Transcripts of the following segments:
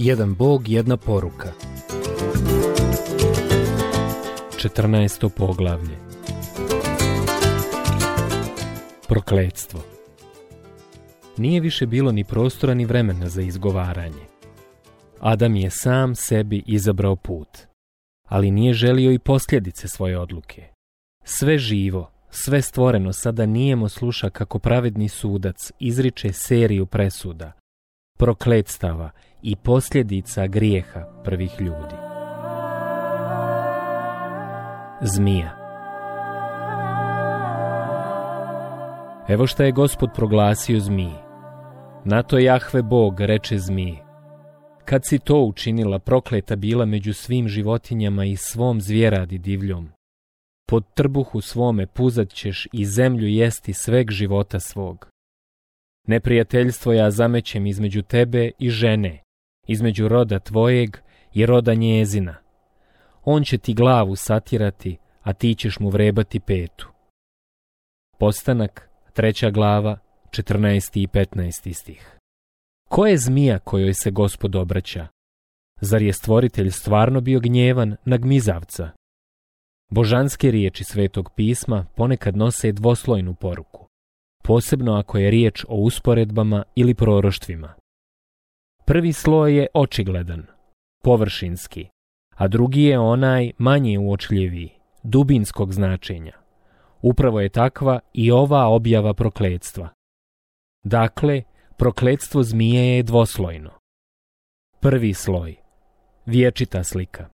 Jedan Bog, jedna poruka. 14. poglavlje Prokletstvo Nije više bilo ni prostora ni vremena za izgovaranje. Adam je sam sebi izabrao put, ali nije želio i posljedice svoje odluke. Sve živo, sve stvoreno sada nijemo sluša kako pravedni sudac izriče seriju presuda, prokletstava i posljedica grijeha prvih ljudi. Zmija Evo šta je gospod proglasio zmiji. Na to Jahve Bog reče zmiji. Kad si to učinila, prokleta bila među svim životinjama i svom zvjeradi divljom. Pod trbuhu svome puzat ćeš i zemlju jesti sveg života svog. Neprijateljstvo ja zamećem između tebe i žene, između roda tvojeg i roda njezina. On će ti glavu satirati, a ti ćeš mu vrebati petu. Postanak, treća glava, 14. i 15. stih. Ko je zmija kojoj se gospod obraća? Zar je stvoritelj stvarno bio gnjevan na gmizavca? Božanske riječi svetog pisma ponekad nose dvoslojnu poruku, posebno ako je riječ o usporedbama ili proroštvima. Prvi sloj je očigledan, površinski, a drugi je onaj manje uočljiviji, dubinskog značenja. Upravo je takva i ova objava prokledstva. Dakle, prokledstvo zmije je dvoslojno. Prvi sloj. Vječita slika.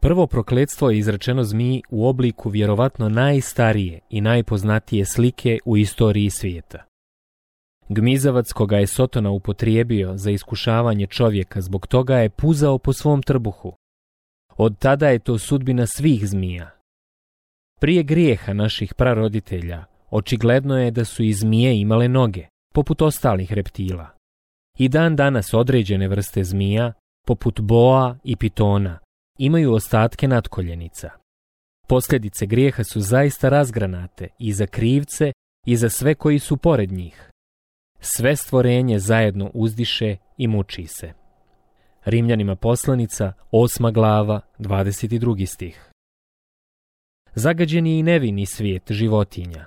Prvo prokledstvo je izrečeno zmiji u obliku vjerovatno najstarije i najpoznatije slike u istoriji svijeta. Gmizavac koga je Sotona upotrijebio za iskušavanje čovjeka zbog toga je puzao po svom trbuhu. Od tada je to sudbina svih zmija. Prije grijeha naših praroditelja očigledno je da su i zmije imale noge, poput ostalih reptila. I dan danas određene vrste zmija, poput boa i pitona, imaju ostatke natkoljenica. Posljedice grijeha su zaista razgranate i za krivce i za sve koji su pored njih. Sve stvorenje zajedno uzdiše i muči se. Rimljanima poslanica, osma glava, 22. stih. Zagađeni je i nevini svijet životinja.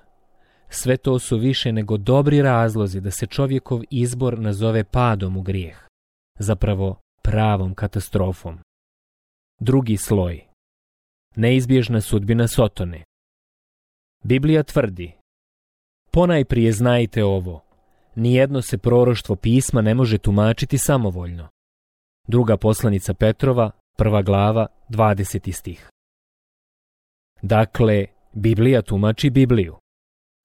Sve to su više nego dobri razlozi da se čovjekov izbor nazove padom u grijeh, zapravo pravom katastrofom. Drugi sloj. Neizbježna sudbina Sotone. Biblija tvrdi Ponajprije znajte ovo, nijedno se proroštvo pisma ne može tumačiti samovoljno. Druga poslanica Petrova, prva glava, 20. stih. Dakle, Biblija tumači Bibliju.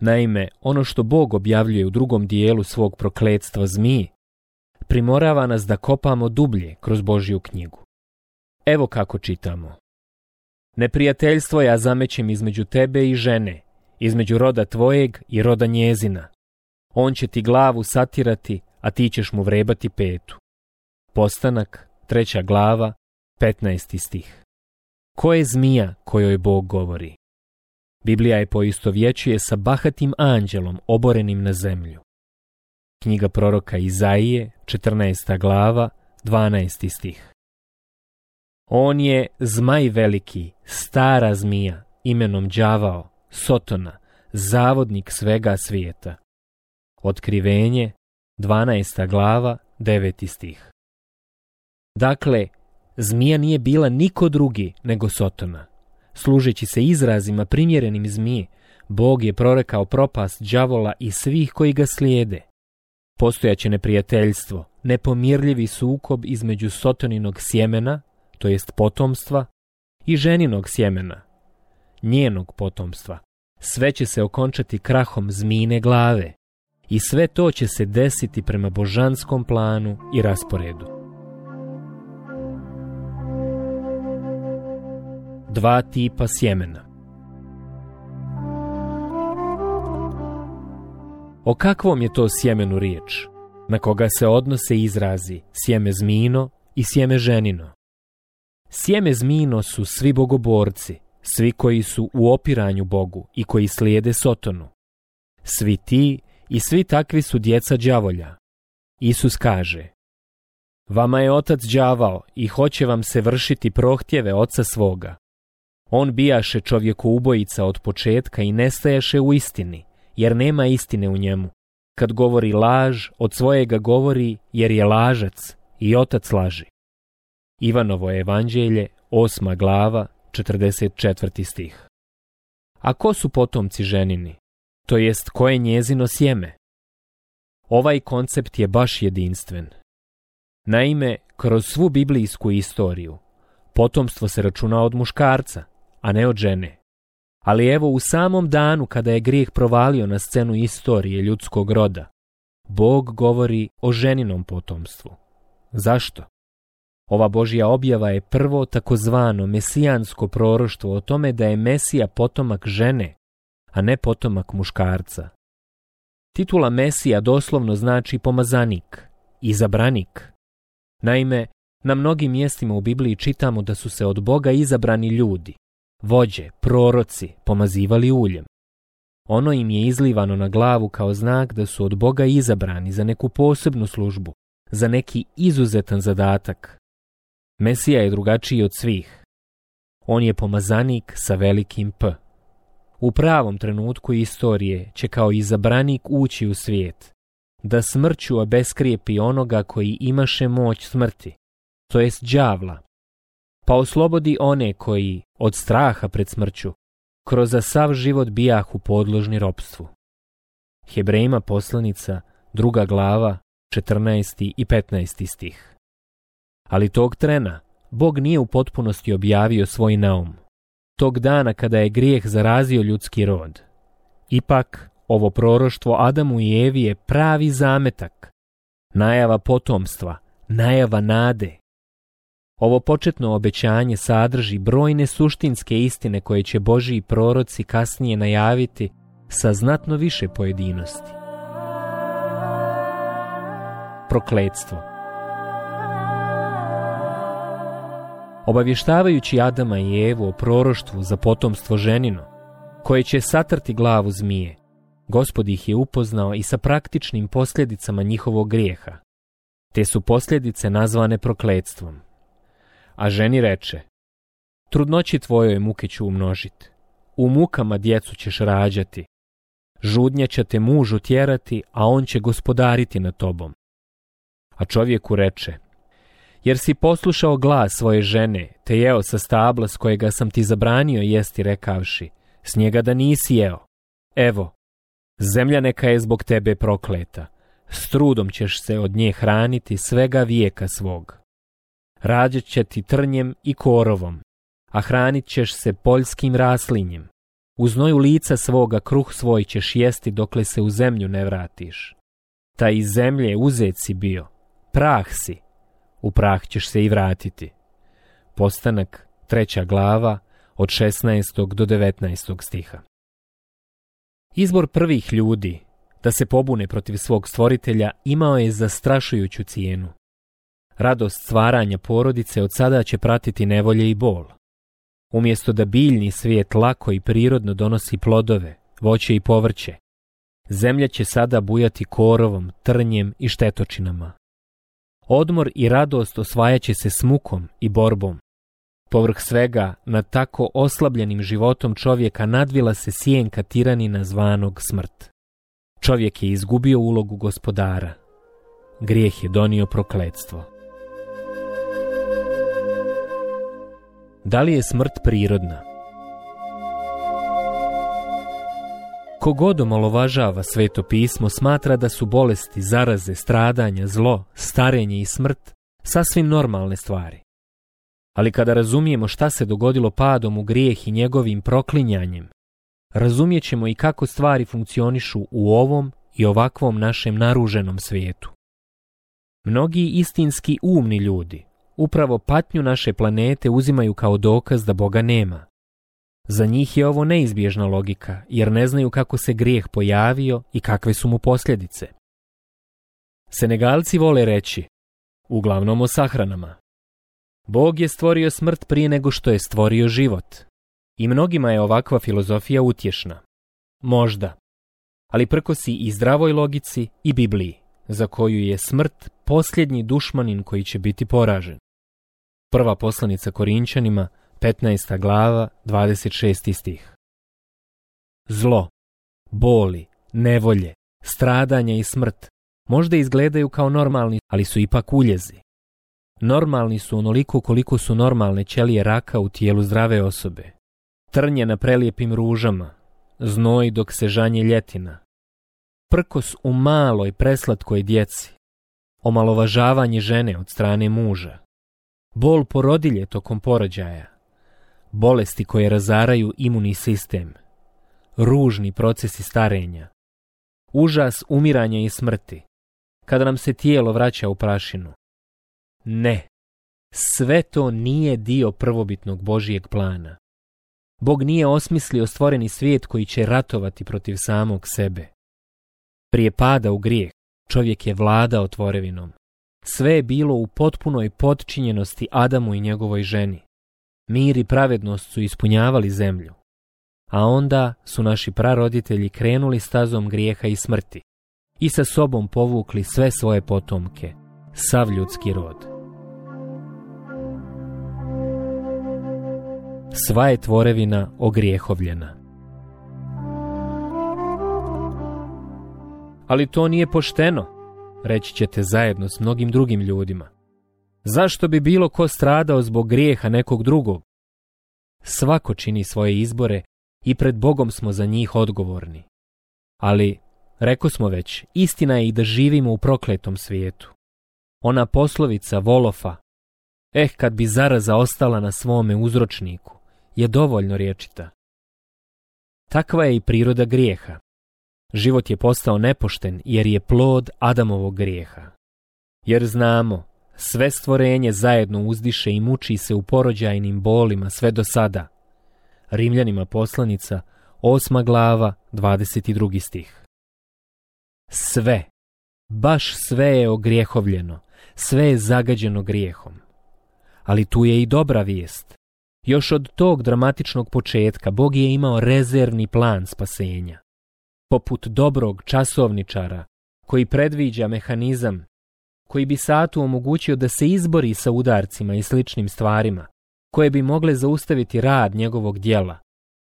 Naime, ono što Bog objavljuje u drugom dijelu svog prokletstva, zmiji, primorava nas da kopamo dublje kroz Božju knjigu. Evo kako čitamo. Neprijateljstvo ja zamećem između tebe i žene, između roda tvojeg i roda njezina. On će ti glavu satirati, a ti ćeš mu vrebati petu. Postanak, treća glava, 15. stih. Ko je zmija kojoj Bog govori? Biblija je poistovjećuje sa bahatim anđelom oborenim na zemlju. Knjiga proroka Izaije, 14. glava, 12. stih. On je zmaj veliki, stara zmija, imenom đavao, sotona, zavodnik svega svijeta. Otkrivenje, 12. glava, 9. stih. Dakle, zmija nije bila niko drugi nego Sotona. Služeći se izrazima primjerenim zmije, Bog je prorekao propast đavola i svih koji ga slijede. Postojaće neprijateljstvo, nepomirljivi sukob između Sotoninog sjemena, to jest potomstva, i ženinog sjemena, njenog potomstva. Sve će se okončati krahom zmine glave i sve to će se desiti prema božanskom planu i rasporedu. Dva tipa sjemena O kakvom je to sjemenu riječ? Na koga se odnose izrazi sjeme zmino i sjeme ženino? Sjeme zmino su svi bogoborci, svi koji su u opiranju Bogu i koji slijede Sotonu. Svi ti i svi takvi su djeca đavolja. Isus kaže, Vama je otac đavao i hoće vam se vršiti prohtjeve oca svoga. On bijaše čovjeku ubojica od početka i nestajaše u istini, jer nema istine u njemu. Kad govori laž, od svojega govori jer je lažac i otac laži. Ivanovo evanđelje, osma glava, 44. stih. A ko su potomci ženini? to jest koje njezino sjeme. Ovaj koncept je baš jedinstven. Naime, kroz svu biblijsku istoriju, potomstvo se računa od muškarca, a ne od žene. Ali evo u samom danu kada je grijeh provalio na scenu istorije ljudskog roda, Bog govori o ženinom potomstvu. Zašto? Ova Božja objava je prvo takozvano mesijansko proroštvo o tome da je Mesija potomak žene, a ne potomak muškarca. Titula Mesija doslovno znači pomazanik, izabranik. Naime, na mnogim mjestima u Bibliji čitamo da su se od Boga izabrani ljudi, vođe, proroci, pomazivali uljem. Ono im je izlivano na glavu kao znak da su od Boga izabrani za neku posebnu službu, za neki izuzetan zadatak. Mesija je drugačiji od svih. On je pomazanik sa velikim P u pravom trenutku istorije će kao izabranik ući u svijet, da smrću obeskrijepi onoga koji imaše moć smrti, to jest đavla, pa oslobodi one koji, od straha pred smrću, kroz za sav život bijahu podložni ropstvu. Hebrejima poslanica, druga glava, 14. i 15. stih. Ali tog trena Bog nije u potpunosti objavio svoj naum, tog dana kada je grijeh zarazio ljudski rod. Ipak, ovo proroštvo Adamu i Evi je pravi zametak, najava potomstva, najava nade. Ovo početno obećanje sadrži brojne suštinske istine koje će i proroci kasnije najaviti sa znatno više pojedinosti. Prokledstvo obavještavajući Adama i Evu o proroštvu za potomstvo ženino, koje će satrti glavu zmije, gospod ih je upoznao i sa praktičnim posljedicama njihovog grijeha. Te su posljedice nazvane prokledstvom. A ženi reče, trudnoći tvojoj muke ću umnožiti, u mukama djecu ćeš rađati, žudnja će te mužu tjerati, a on će gospodariti na tobom. A čovjeku reče, jer si poslušao glas svoje žene, te jeo sa stabla s kojega sam ti zabranio jesti rekavši, s njega da nisi jeo. Evo, zemlja neka je zbog tebe prokleta, s trudom ćeš se od nje hraniti svega vijeka svog. Rađat će ti trnjem i korovom, a hranit ćeš se poljskim raslinjem. U znoju lica svoga kruh svoj ćeš jesti dokle se u zemlju ne vratiš. Ta iz zemlje uzet si bio, prah si, u prah ćeš se i vratiti. Postanak, treća glava, od 16. do 19. stiha. Izbor prvih ljudi da se pobune protiv svog stvoritelja imao je zastrašujuću cijenu. Radost stvaranja porodice od sada će pratiti nevolje i bol. Umjesto da biljni svijet lako i prirodno donosi plodove, voće i povrće, zemlja će sada bujati korovom, trnjem i štetočinama. Odmor i radost osvajaće se smukom i borbom. Povrh svega, nad tako oslabljenim životom čovjeka nadvila se sjenka tiranina zvanog smrt. Čovjek je izgubio ulogu gospodara. Grijeh je donio prokledstvo. Da li je smrt prirodna? Kogod omalovažava sveto pismo smatra da su bolesti, zaraze, stradanja, zlo, starenje i smrt sasvim normalne stvari. Ali kada razumijemo šta se dogodilo padom u grijeh i njegovim proklinjanjem, razumjet ćemo i kako stvari funkcionišu u ovom i ovakvom našem naruženom svijetu. Mnogi istinski umni ljudi upravo patnju naše planete uzimaju kao dokaz da Boga nema, za njih je ovo neizbježna logika, jer ne znaju kako se grijeh pojavio i kakve su mu posljedice. Senegalci vole reći, uglavnom o sahranama. Bog je stvorio smrt prije nego što je stvorio život. I mnogima je ovakva filozofija utješna. Možda. Ali prkosi i zdravoj logici i Bibliji, za koju je smrt posljednji dušmanin koji će biti poražen. Prva poslanica Korinčanima, 15. glava, 26. stih. Zlo, boli, nevolje, stradanje i smrt možda izgledaju kao normalni, ali su ipak uljezi. Normalni su onoliko koliko su normalne ćelije raka u tijelu zdrave osobe. Trnje na prelijepim ružama, znoj dok se žanje ljetina. Prkos u maloj preslatkoj djeci, omalovažavanje žene od strane muža, bol porodilje tokom porođaja, bolesti koje razaraju imuni sistem, ružni procesi starenja, užas umiranja i smrti, kada nam se tijelo vraća u prašinu. Ne, sve to nije dio prvobitnog Božijeg plana. Bog nije osmislio stvoreni svijet koji će ratovati protiv samog sebe. Prije pada u grijeh, čovjek je vladao tvorevinom. Sve je bilo u potpunoj potčinjenosti Adamu i njegovoj ženi mir i pravednost su ispunjavali zemlju, a onda su naši praroditelji krenuli stazom grijeha i smrti i sa sobom povukli sve svoje potomke, sav ljudski rod. Sva je tvorevina ogrijehovljena. Ali to nije pošteno, reći ćete zajedno s mnogim drugim ljudima. Zašto bi bilo ko stradao zbog grijeha nekog drugog? Svako čini svoje izbore i pred Bogom smo za njih odgovorni. Ali, reko smo već, istina je i da živimo u prokletom svijetu. Ona poslovica Volofa, eh kad bi zaraza ostala na svome uzročniku, je dovoljno riječita. Takva je i priroda grijeha. Život je postao nepošten jer je plod Adamovog grijeha. Jer znamo sve stvorenje zajedno uzdiše i muči se u porođajnim bolima sve do sada. Rimljanima poslanica, osma glava, 22. stih. Sve, baš sve je ogrijehovljeno, sve je zagađeno grijehom. Ali tu je i dobra vijest. Još od tog dramatičnog početka Bog je imao rezervni plan spasenja. Poput dobrog časovničara koji predviđa mehanizam koji bi Satu omogućio da se izbori sa udarcima i sličnim stvarima, koje bi mogle zaustaviti rad njegovog dijela.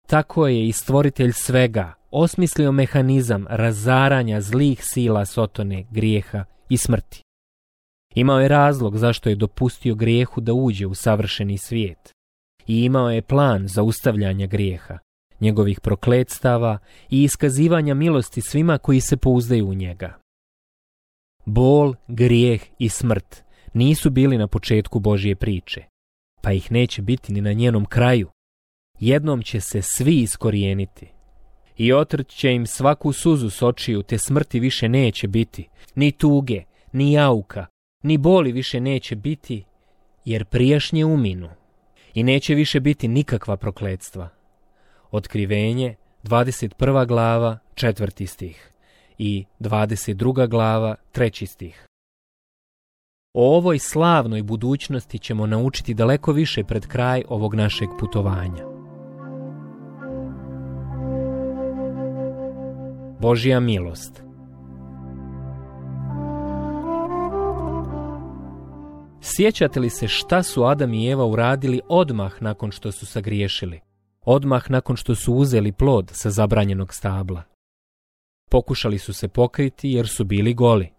Tako je i stvoritelj svega osmislio mehanizam razaranja zlih sila sotone, grijeha i smrti. Imao je razlog zašto je dopustio grijehu da uđe u savršeni svijet i imao je plan za ustavljanje grijeha, njegovih prokletstava i iskazivanja milosti svima koji se pouzdaju u njega bol, grijeh i smrt nisu bili na početku Božje priče, pa ih neće biti ni na njenom kraju. Jednom će se svi iskorijeniti. I otrt će im svaku suzu s očiju, te smrti više neće biti, ni tuge, ni jauka, ni boli više neće biti, jer prijašnje uminu. I neće više biti nikakva prokledstva. Otkrivenje, 21. glava, 4. stih i 22. glava, treći stih. O ovoj slavnoj budućnosti ćemo naučiti daleko više pred kraj ovog našeg putovanja. Božja milost Sjećate li se šta su Adam i Eva uradili odmah nakon što su sagriješili? Odmah nakon što su uzeli plod sa zabranjenog stabla? Pokušali su se pokriti jer su bili goli.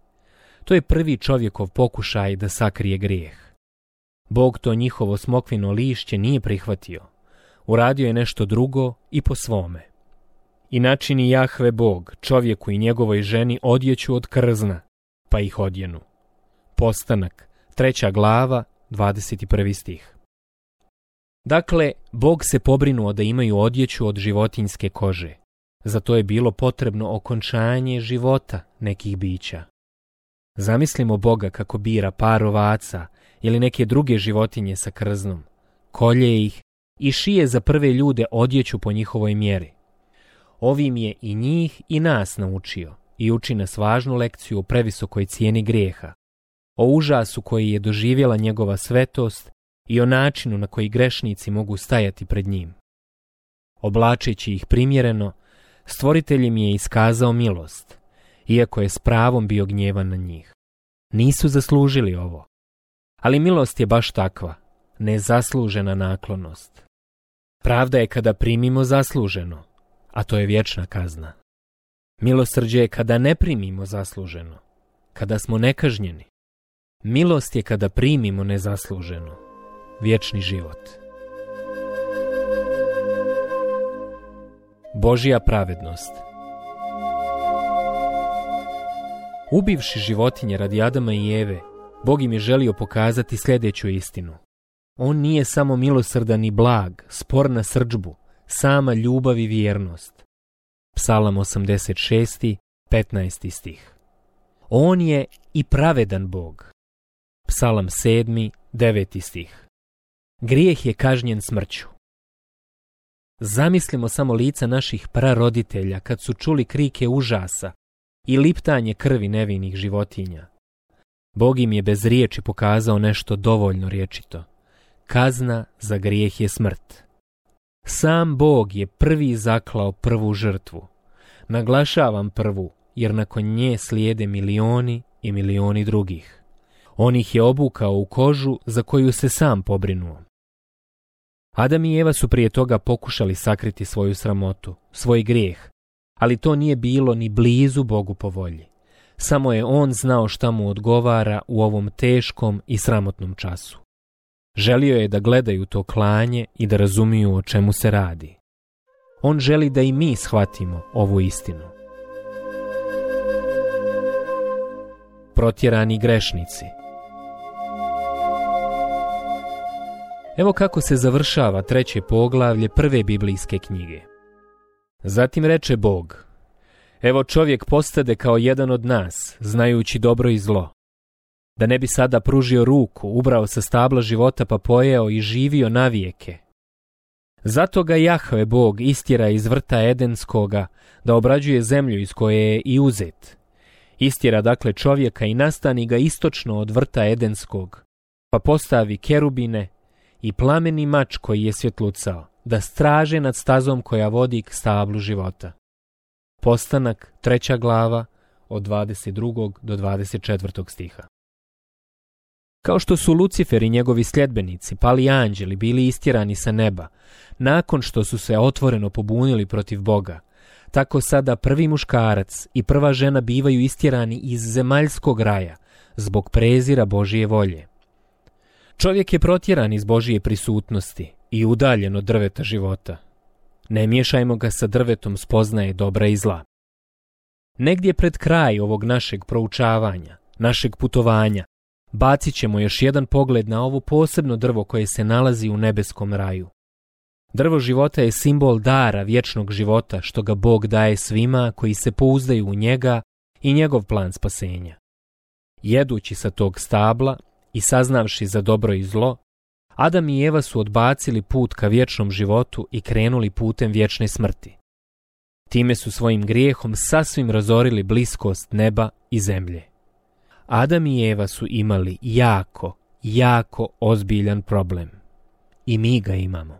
To je prvi čovjekov pokušaj da sakrije grijeh. Bog to njihovo smokvino lišće nije prihvatio. Uradio je nešto drugo i po svome. I načini Jahve Bog čovjeku i njegovoj ženi odjeću od krzna, pa ih odjenu. Postanak, treća glava, 21. stih. Dakle, Bog se pobrinuo da imaju odjeću od životinjske kože. Zato je bilo potrebno okončanje života nekih bića. Zamislimo Boga kako bira par ovaca ili neke druge životinje sa krznom, kolje ih i šije za prve ljude odjeću po njihovoj mjeri. Ovim je i njih i nas naučio i uči nas važnu lekciju o previsokoj cijeni grijeha, o užasu koji je doživjela njegova svetost i o načinu na koji grešnici mogu stajati pred njim. Oblačeći ih primjereno, stvoritelj im je iskazao milost, iako je s pravom bio gnjevan na njih. Nisu zaslužili ovo. Ali milost je baš takva, nezaslužena naklonost. Pravda je kada primimo zasluženo, a to je vječna kazna. Milosrđe je kada ne primimo zasluženo, kada smo nekažnjeni. Milost je kada primimo nezasluženo, vječni život. Božija pravednost. Ubivši životinje radi Adama i Eve, Bog im je želio pokazati sljedeću istinu. On nije samo milosrdan i blag, spor na srđbu, sama ljubav i vjernost. Psalam 86. 15. stih. On je i pravedan Bog. Psalam 7. 9. stih. Grijeh je kažnjen smrću. Zamislimo samo lica naših praroditelja kad su čuli krike užasa i liptanje krvi nevinih životinja. Bog im je bez riječi pokazao nešto dovoljno riječito. Kazna za grijeh je smrt. Sam Bog je prvi zaklao prvu žrtvu. Naglašavam prvu, jer nakon nje slijede milioni i milioni drugih. On ih je obukao u kožu za koju se sam pobrinuo. Adam i Eva su prije toga pokušali sakriti svoju sramotu, svoj grijeh, ali to nije bilo ni blizu Bogu po volji. Samo je on znao šta mu odgovara u ovom teškom i sramotnom času. Želio je da gledaju to klanje i da razumiju o čemu se radi. On želi da i mi shvatimo ovu istinu. Protjerani grešnici – Evo kako se završava treće poglavlje prve biblijske knjige. Zatim reče Bog, evo čovjek postade kao jedan od nas, znajući dobro i zlo. Da ne bi sada pružio ruku, ubrao sa stabla života pa pojeo i živio navijeke. Zato ga Jahve Bog istjera iz vrta Edenskoga, da obrađuje zemlju iz koje je i uzet. Istjera dakle čovjeka i nastani ga istočno od vrta Edenskog, pa postavi kerubine, i plameni mač koji je svjetlucao, da straže nad stazom koja vodi k stablu života. Postanak, treća glava, od 22. do 24. stiha. Kao što su Lucifer i njegovi sljedbenici, pali anđeli, bili istjerani sa neba, nakon što su se otvoreno pobunili protiv Boga, tako sada prvi muškarac i prva žena bivaju istjerani iz zemaljskog raja zbog prezira Božije volje. Čovjek je protjeran iz Božije prisutnosti i udaljen od drveta života. Ne miješajmo ga sa drvetom spoznaje dobra i zla. Negdje pred kraj ovog našeg proučavanja, našeg putovanja, bacit ćemo još jedan pogled na ovo posebno drvo koje se nalazi u nebeskom raju. Drvo života je simbol dara vječnog života što ga Bog daje svima koji se pouzdaju u njega i njegov plan spasenja. Jedući sa tog stabla, i saznavši za dobro i zlo, Adam i Eva su odbacili put ka vječnom životu i krenuli putem vječne smrti. Time su svojim grijehom sasvim razorili bliskost neba i zemlje. Adam i Eva su imali jako, jako ozbiljan problem. I mi ga imamo.